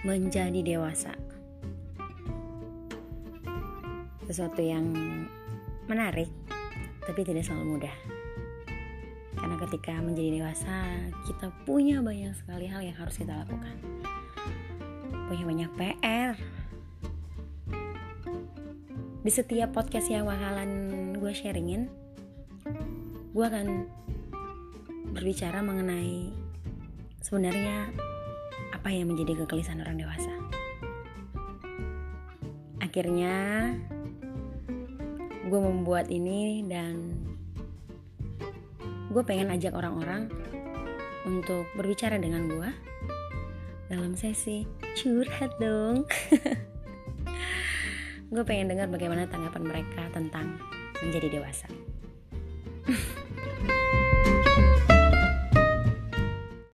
menjadi dewasa. Sesuatu yang menarik, tapi tidak selalu mudah. Karena ketika menjadi dewasa, kita punya banyak sekali hal yang harus kita lakukan. Punya banyak PR. Di setiap podcast yang bakalan gue sharingin, gue akan berbicara mengenai sebenarnya apa yang menjadi kegelisahan orang dewasa. Akhirnya gue membuat ini dan gue pengen ajak orang-orang untuk berbicara dengan gue dalam sesi curhat dong. gue pengen dengar bagaimana tanggapan mereka tentang menjadi dewasa.